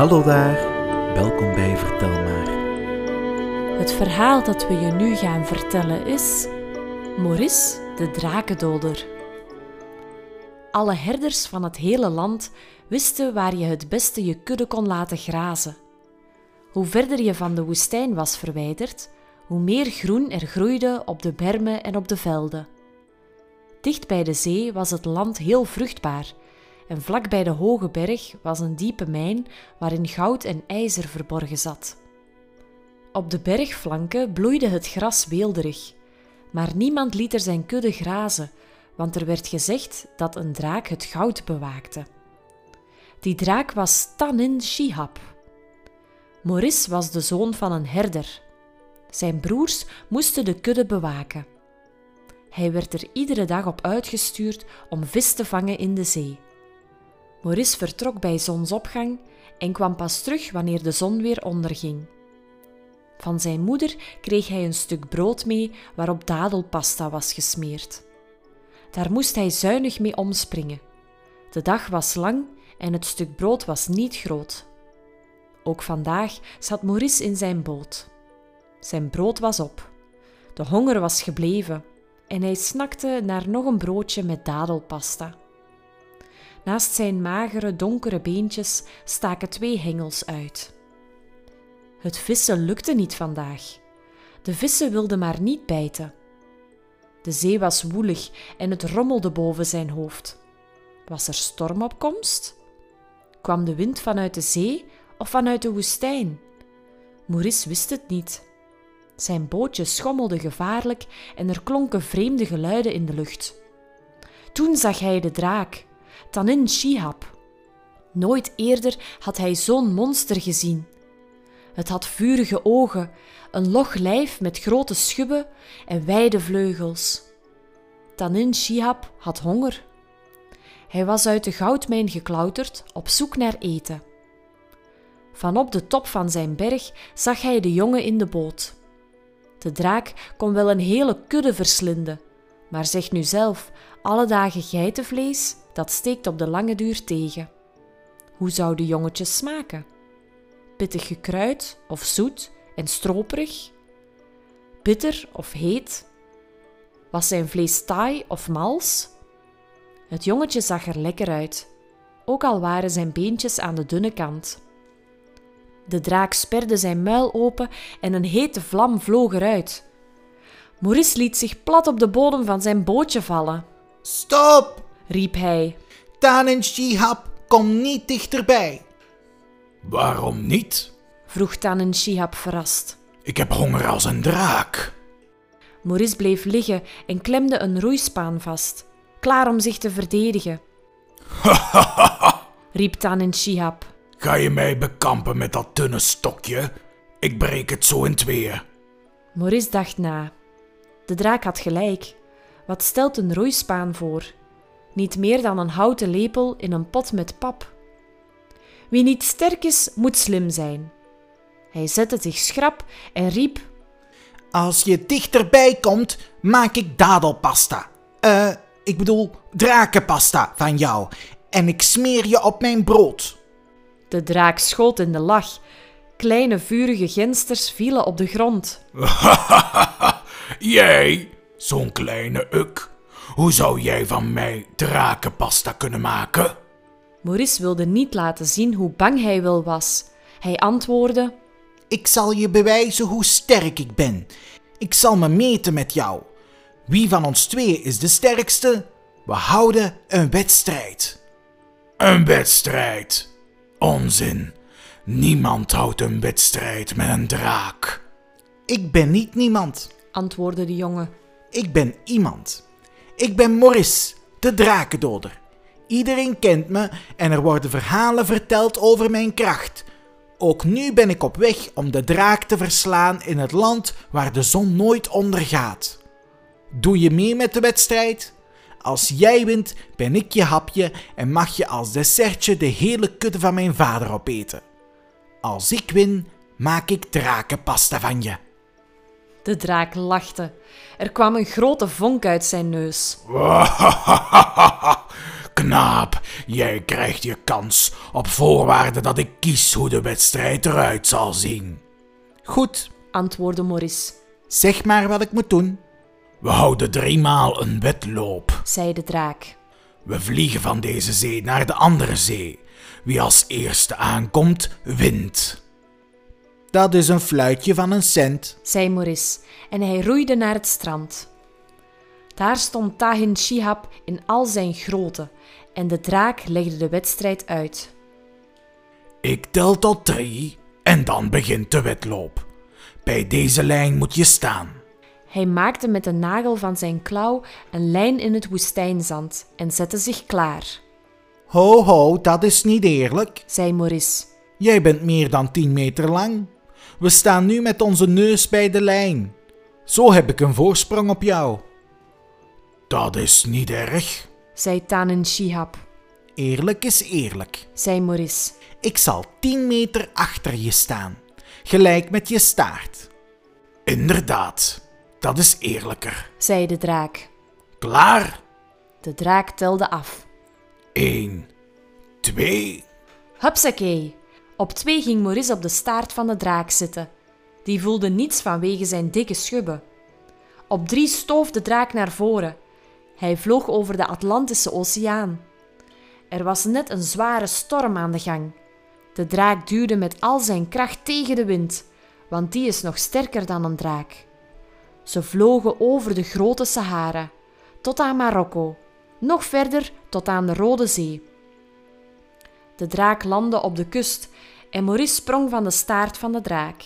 Hallo daar, welkom bij Vertel maar. Het verhaal dat we je nu gaan vertellen is Maurice de drakendoder. Alle herders van het hele land wisten waar je het beste je kudde kon laten grazen. Hoe verder je van de woestijn was verwijderd, hoe meer groen er groeide op de bermen en op de velden. Dicht bij de zee was het land heel vruchtbaar en vlak bij de hoge berg was een diepe mijn waarin goud en ijzer verborgen zat. Op de bergflanken bloeide het gras weelderig, maar niemand liet er zijn kudde grazen, want er werd gezegd dat een draak het goud bewaakte. Die draak was Tanin Shihab. Maurice was de zoon van een herder. Zijn broers moesten de kudde bewaken. Hij werd er iedere dag op uitgestuurd om vis te vangen in de zee. Maurice vertrok bij zonsopgang en kwam pas terug wanneer de zon weer onderging. Van zijn moeder kreeg hij een stuk brood mee waarop dadelpasta was gesmeerd. Daar moest hij zuinig mee omspringen. De dag was lang en het stuk brood was niet groot. Ook vandaag zat Maurice in zijn boot. Zijn brood was op. De honger was gebleven en hij snakte naar nog een broodje met dadelpasta. Naast zijn magere, donkere beentjes staken twee hengels uit. Het vissen lukte niet vandaag. De vissen wilden maar niet bijten. De zee was woelig en het rommelde boven zijn hoofd. Was er stormopkomst? Kwam de wind vanuit de zee of vanuit de woestijn? Maurice wist het niet. Zijn bootje schommelde gevaarlijk en er klonken vreemde geluiden in de lucht. Toen zag hij de draak, Tanin Shihab. Nooit eerder had hij zo'n monster gezien. Het had vurige ogen, een log lijf met grote schubben en wijde vleugels. Tanin Shihab had honger. Hij was uit de goudmijn geklauterd op zoek naar eten. Van op de top van zijn berg zag hij de jongen in de boot. De draak kon wel een hele kudde verslinden, maar zeg nu zelf, alle dagen geitenvlees, dat steekt op de lange duur tegen. Hoe zouden jongetjes smaken? Pittig gekruid of zoet en stroperig? Bitter of heet? Was zijn vlees taai of mals? Het jongetje zag er lekker uit, ook al waren zijn beentjes aan de dunne kant. De draak sperde zijn muil open en een hete vlam vloog eruit. Maurice liet zich plat op de bodem van zijn bootje vallen. Stop! riep hij. Tanin Shihab, kom niet dichterbij. Waarom niet? vroeg Tanin Shihab verrast. Ik heb honger als een draak. Maurice bleef liggen en klemde een roeispaan vast, klaar om zich te verdedigen. riep Tanin Shihab. Ga je mij bekampen met dat dunne stokje? Ik breek het zo in tweeën. Maurice dacht na. De draak had gelijk. Wat stelt een roeispaan voor? Niet meer dan een houten lepel in een pot met pap. Wie niet sterk is, moet slim zijn. Hij zette zich schrap en riep: Als je dichterbij komt, maak ik dadelpasta. Eh, ik bedoel drakenpasta van jou. En ik smeer je op mijn brood. De draak schoot in de lach. Kleine vurige gensters vielen op de grond. Jij, zo'n kleine uk. Hoe zou jij van mij drakenpasta kunnen maken? Maurice wilde niet laten zien hoe bang hij wel was. Hij antwoordde: Ik zal je bewijzen hoe sterk ik ben. Ik zal me meten met jou. Wie van ons twee is de sterkste? We houden een wedstrijd. Een wedstrijd. Onzin. Niemand houdt een wedstrijd met een draak. Ik ben niet niemand. antwoordde de jongen. Ik ben iemand. Ik ben Maurice, de drakendoder. Iedereen kent me en er worden verhalen verteld over mijn kracht. Ook nu ben ik op weg om de draak te verslaan in het land waar de zon nooit ondergaat. Doe je mee met de wedstrijd? Als jij wint, ben ik je hapje en mag je als dessertje de hele kudde van mijn vader opeten. Als ik win, maak ik drakenpasta van je. De draak lachte. Er kwam een grote vonk uit zijn neus. Knaap, jij krijgt je kans op voorwaarde dat ik kies hoe de wedstrijd eruit zal zien. Goed, antwoordde Maurice, zeg maar wat ik moet doen. We houden driemaal een wedloop. zei de draak. We vliegen van deze zee naar de andere zee. Wie als eerste aankomt, wint. Dat is een fluitje van een cent. zei Maurice en hij roeide naar het strand. Daar stond Tahin Shihab in al zijn grootte en de draak legde de wedstrijd uit. Ik tel tot drie en dan begint de wedloop. Bij deze lijn moet je staan. Hij maakte met de nagel van zijn klauw een lijn in het woestijnzand en zette zich klaar, Ho ho, dat is niet eerlijk. zei Maurice. Jij bent meer dan 10 meter lang. We staan nu met onze neus bij de lijn. Zo heb ik een voorsprong op jou. Dat is niet erg. zei Tanin Shihab, Eerlijk is eerlijk. zei Maurice. Ik zal 10 meter achter je staan, gelijk met je staart. Inderdaad, dat is eerlijker. zei de draak. Klaar? De draak telde af. Eén, twee. Hupsakee! Op twee ging Maurice op de staart van de draak zitten. Die voelde niets vanwege zijn dikke schubben. Op drie stoof de draak naar voren. Hij vloog over de Atlantische Oceaan. Er was net een zware storm aan de gang. De draak duwde met al zijn kracht tegen de wind, want die is nog sterker dan een draak. Ze vlogen over de grote Sahara, tot aan Marokko, nog verder tot aan de Rode Zee. De draak landde op de kust en Maurice sprong van de staart van de draak.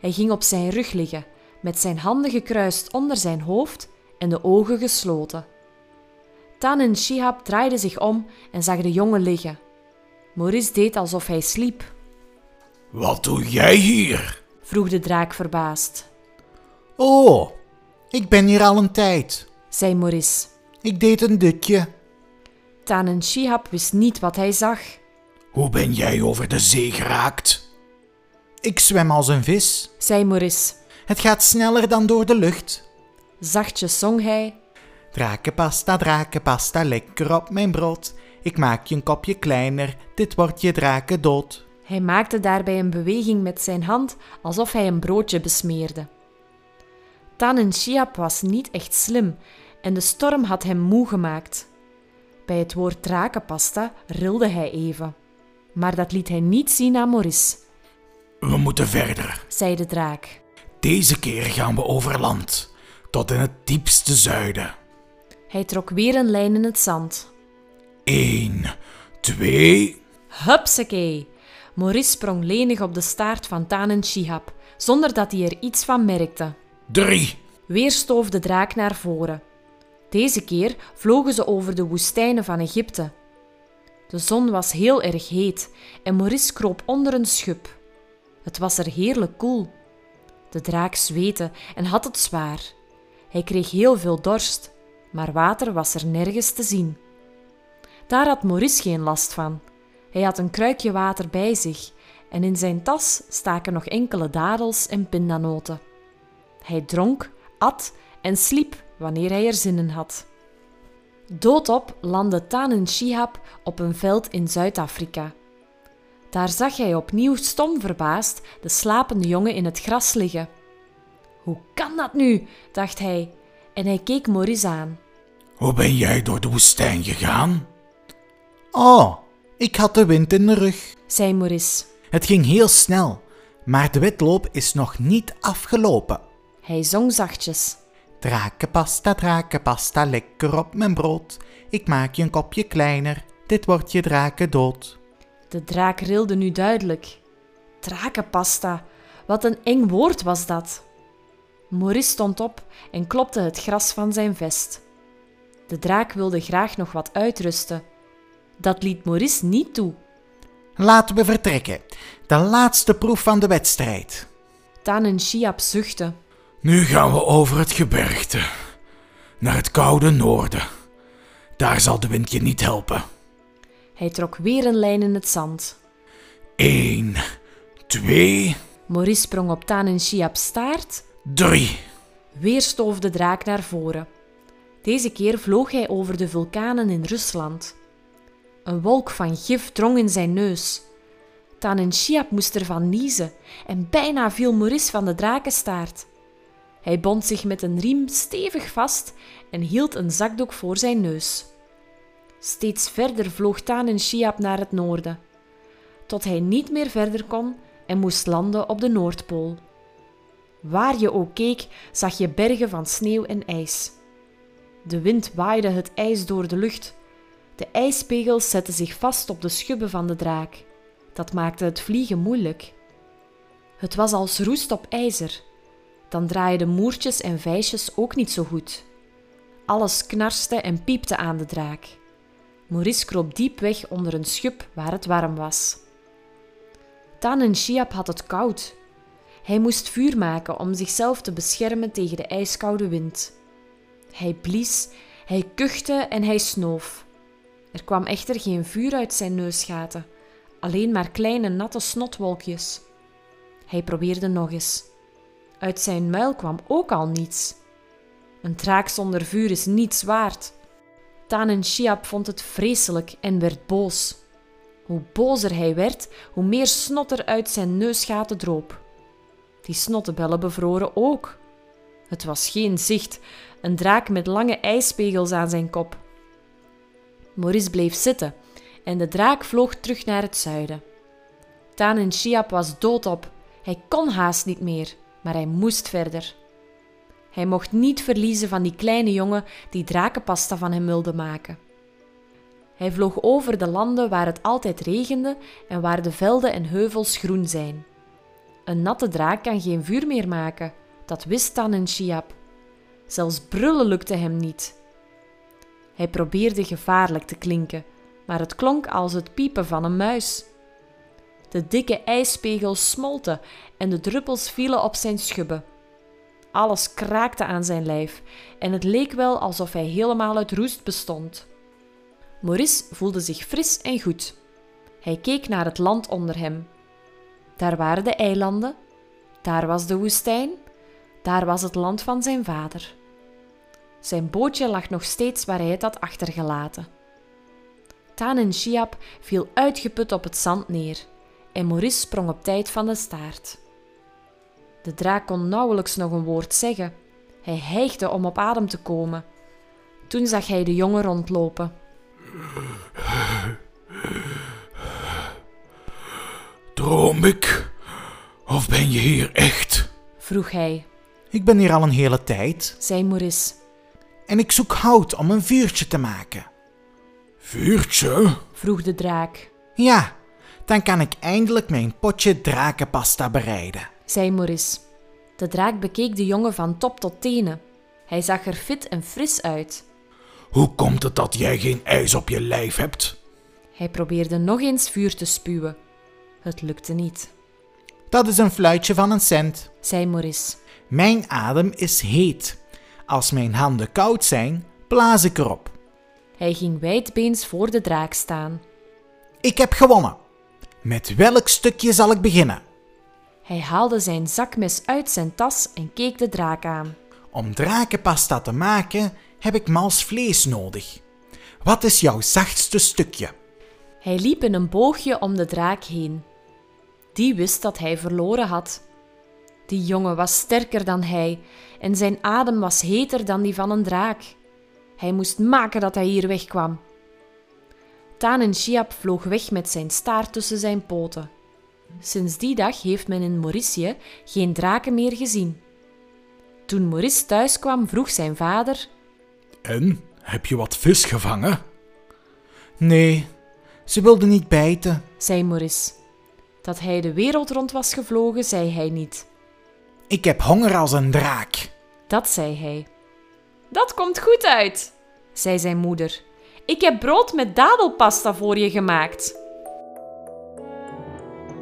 Hij ging op zijn rug liggen, met zijn handen gekruist onder zijn hoofd en de ogen gesloten. Tan en Shihab draaide zich om en zag de jongen liggen. Maurice deed alsof hij sliep, Wat doe jij hier? vroeg de draak verbaasd. Oh, ik ben hier al een tijd. Zei Maurice. Ik deed een dutje. Tan en Shihab wist niet wat hij zag. Hoe ben jij over de zee geraakt? Ik zwem als een vis. Zei Maurice. Het gaat sneller dan door de lucht. Zachtjes zong hij. Drakenpasta, drakenpasta, lekker op mijn brood. Ik maak je een kopje kleiner, dit wordt je draken dood. Hij maakte daarbij een beweging met zijn hand alsof hij een broodje besmeerde. Tan en Shihab was niet echt slim en de storm had hem moe gemaakt. Bij het woord drakenpasta rilde hij even. Maar dat liet hij niet zien aan Maurice, We moeten verder. zei de draak. Deze keer gaan we over land, tot in het diepste zuiden. Hij trok weer een lijn in het zand. Eén, twee. Hupsakee! Maurice sprong lenig op de staart van Tan en Shihab, zonder dat hij er iets van merkte. Drie. Weer stoof de draak naar voren. Deze keer vlogen ze over de woestijnen van Egypte. De zon was heel erg heet en Maurice kroop onder een schub. Het was er heerlijk koel. De draak zweette en had het zwaar. Hij kreeg heel veel dorst, maar water was er nergens te zien. Daar had Maurice geen last van. Hij had een kruikje water bij zich en in zijn tas staken nog enkele dadels en pindanoten. Hij dronk, at en sliep wanneer hij er zin in had. Doodop landde Tanin Shihab op een veld in Zuid-Afrika. Daar zag hij opnieuw stom verbaasd de slapende jongen in het gras liggen. Hoe kan dat nu? dacht hij en hij keek Maurice aan. Hoe ben jij door de woestijn gegaan? Oh, ik had de wind in de rug. zei Maurice. Het ging heel snel, maar de wedloop is nog niet afgelopen. Hij zong zachtjes. Drakenpasta, drakenpasta, lekker op mijn brood. Ik maak je een kopje kleiner, dit wordt je draken dood. De draak rilde nu duidelijk. Drakenpasta, wat een eng woord was dat. Maurice stond op en klopte het gras van zijn vest. De draak wilde graag nog wat uitrusten. Dat liet Maurice niet toe. Laten we vertrekken. De laatste proef van de wedstrijd. Tan en zuchtte. Nu gaan we over het gebergte, naar het koude noorden. Daar zal de wind je niet helpen. Hij trok weer een lijn in het zand. Eén, twee, Maurice sprong op Tan en staart. drie. Weer stoof de draak naar voren. Deze keer vloog hij over de vulkanen in Rusland. Een wolk van gif drong in zijn neus. Tanen Shiap moest ervan niezen en bijna viel Maurice van de drakenstaart. Hij bond zich met een riem stevig vast en hield een zakdoek voor zijn neus. Steeds verder vloog Tanen Shiap naar het noorden, tot hij niet meer verder kon en moest landen op de Noordpool. Waar je ook keek, zag je bergen van sneeuw en ijs. De wind waaide het ijs door de lucht. De ijspegels zetten zich vast op de schubben van de draak. Dat maakte het vliegen moeilijk. Het was als roest op ijzer. Dan draaiden moertjes en vijsjes ook niet zo goed. Alles knarste en piepte aan de draak. Maurice kroop diep weg onder een schub waar het warm was. Tan en Shiap had het koud. Hij moest vuur maken om zichzelf te beschermen tegen de ijskoude wind. Hij blies, hij kuchte en hij snoof. Er kwam echter geen vuur uit zijn neusgaten, alleen maar kleine natte snotwolkjes. Hij probeerde nog eens. Uit zijn muil kwam ook al niets. Een draak zonder vuur is niets waard. Tanen Shiap vond het vreselijk en werd boos. Hoe bozer hij werd, hoe meer snot er uit zijn neusgaten droop. Die snottebellen bevroren ook. Het was geen zicht, een draak met lange ijspegels aan zijn kop. Maurice bleef zitten en de draak vloog terug naar het zuiden. Tanen Shiap was doodop. Hij kon haast niet meer, maar hij moest verder. Hij mocht niet verliezen van die kleine jongen die drakenpasta van hem wilde maken. Hij vloog over de landen waar het altijd regende en waar de velden en heuvels groen zijn. Een natte draak kan geen vuur meer maken, dat wist Tanen Shiap. Zelfs brullen lukte hem niet. Hij probeerde gevaarlijk te klinken, maar het klonk als het piepen van een muis. De dikke ijspegels smolten en de druppels vielen op zijn schubben. Alles kraakte aan zijn lijf en het leek wel alsof hij helemaal uit roest bestond. Maurice voelde zich fris en goed. Hij keek naar het land onder hem. Daar waren de eilanden, daar was de woestijn, daar was het land van zijn vader. Zijn bootje lag nog steeds waar hij het had achtergelaten. Taan en Shiap viel uitgeput op het zand neer en Maurice sprong op tijd van de staart. De draak kon nauwelijks nog een woord zeggen. Hij hijgde om op adem te komen. Toen zag hij de jongen rondlopen. Droom ik? Of ben je hier echt? vroeg hij. Ik ben hier al een hele tijd zei Maurice. en ik zoek hout om een vuurtje te maken. Vuurtje? vroeg de draak. Ja, dan kan ik eindelijk mijn potje drakenpasta bereiden. zei Maurice. De draak bekeek de jongen van top tot tenen. Hij zag er fit en fris uit. Hoe komt het dat jij geen ijs op je lijf hebt? Hij probeerde nog eens vuur te spuwen. Het lukte niet, Dat is een fluitje van een cent. zei Maurice. Mijn adem is heet. Als mijn handen koud zijn, blaas ik erop. Hij ging wijdbeens voor de draak staan. Ik heb gewonnen. Met welk stukje zal ik beginnen? Hij haalde zijn zakmes uit zijn tas en keek de draak aan. Om drakenpasta te maken heb ik mals vlees nodig. Wat is jouw zachtste stukje? Hij liep in een boogje om de draak heen. Die wist dat hij verloren had. Die jongen was sterker dan hij en zijn adem was heter dan die van een draak. Hij moest maken dat hij hier wegkwam. Taan en Shiap vloog weg met zijn staart tussen zijn poten. Sinds die dag heeft men in Mauritië geen draken meer gezien. Toen Maurice thuis kwam, vroeg zijn vader: En, heb je wat vis gevangen? Nee, ze wilde niet bijten. zei Maurice. Dat hij de wereld rond was gevlogen, zei hij niet. Ik heb honger als een draak. Dat zei hij. Dat komt goed uit, zei zijn moeder. Ik heb brood met dadelpasta voor je gemaakt.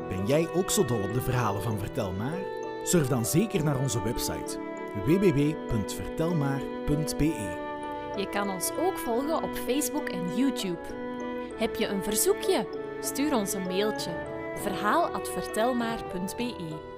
Ben jij ook zo dol op de verhalen van Vertel Maar? Surf dan zeker naar onze website www.vertelmaar.be. Je kan ons ook volgen op Facebook en YouTube. Heb je een verzoekje? Stuur ons een mailtje verhaal@vertelmaar.be.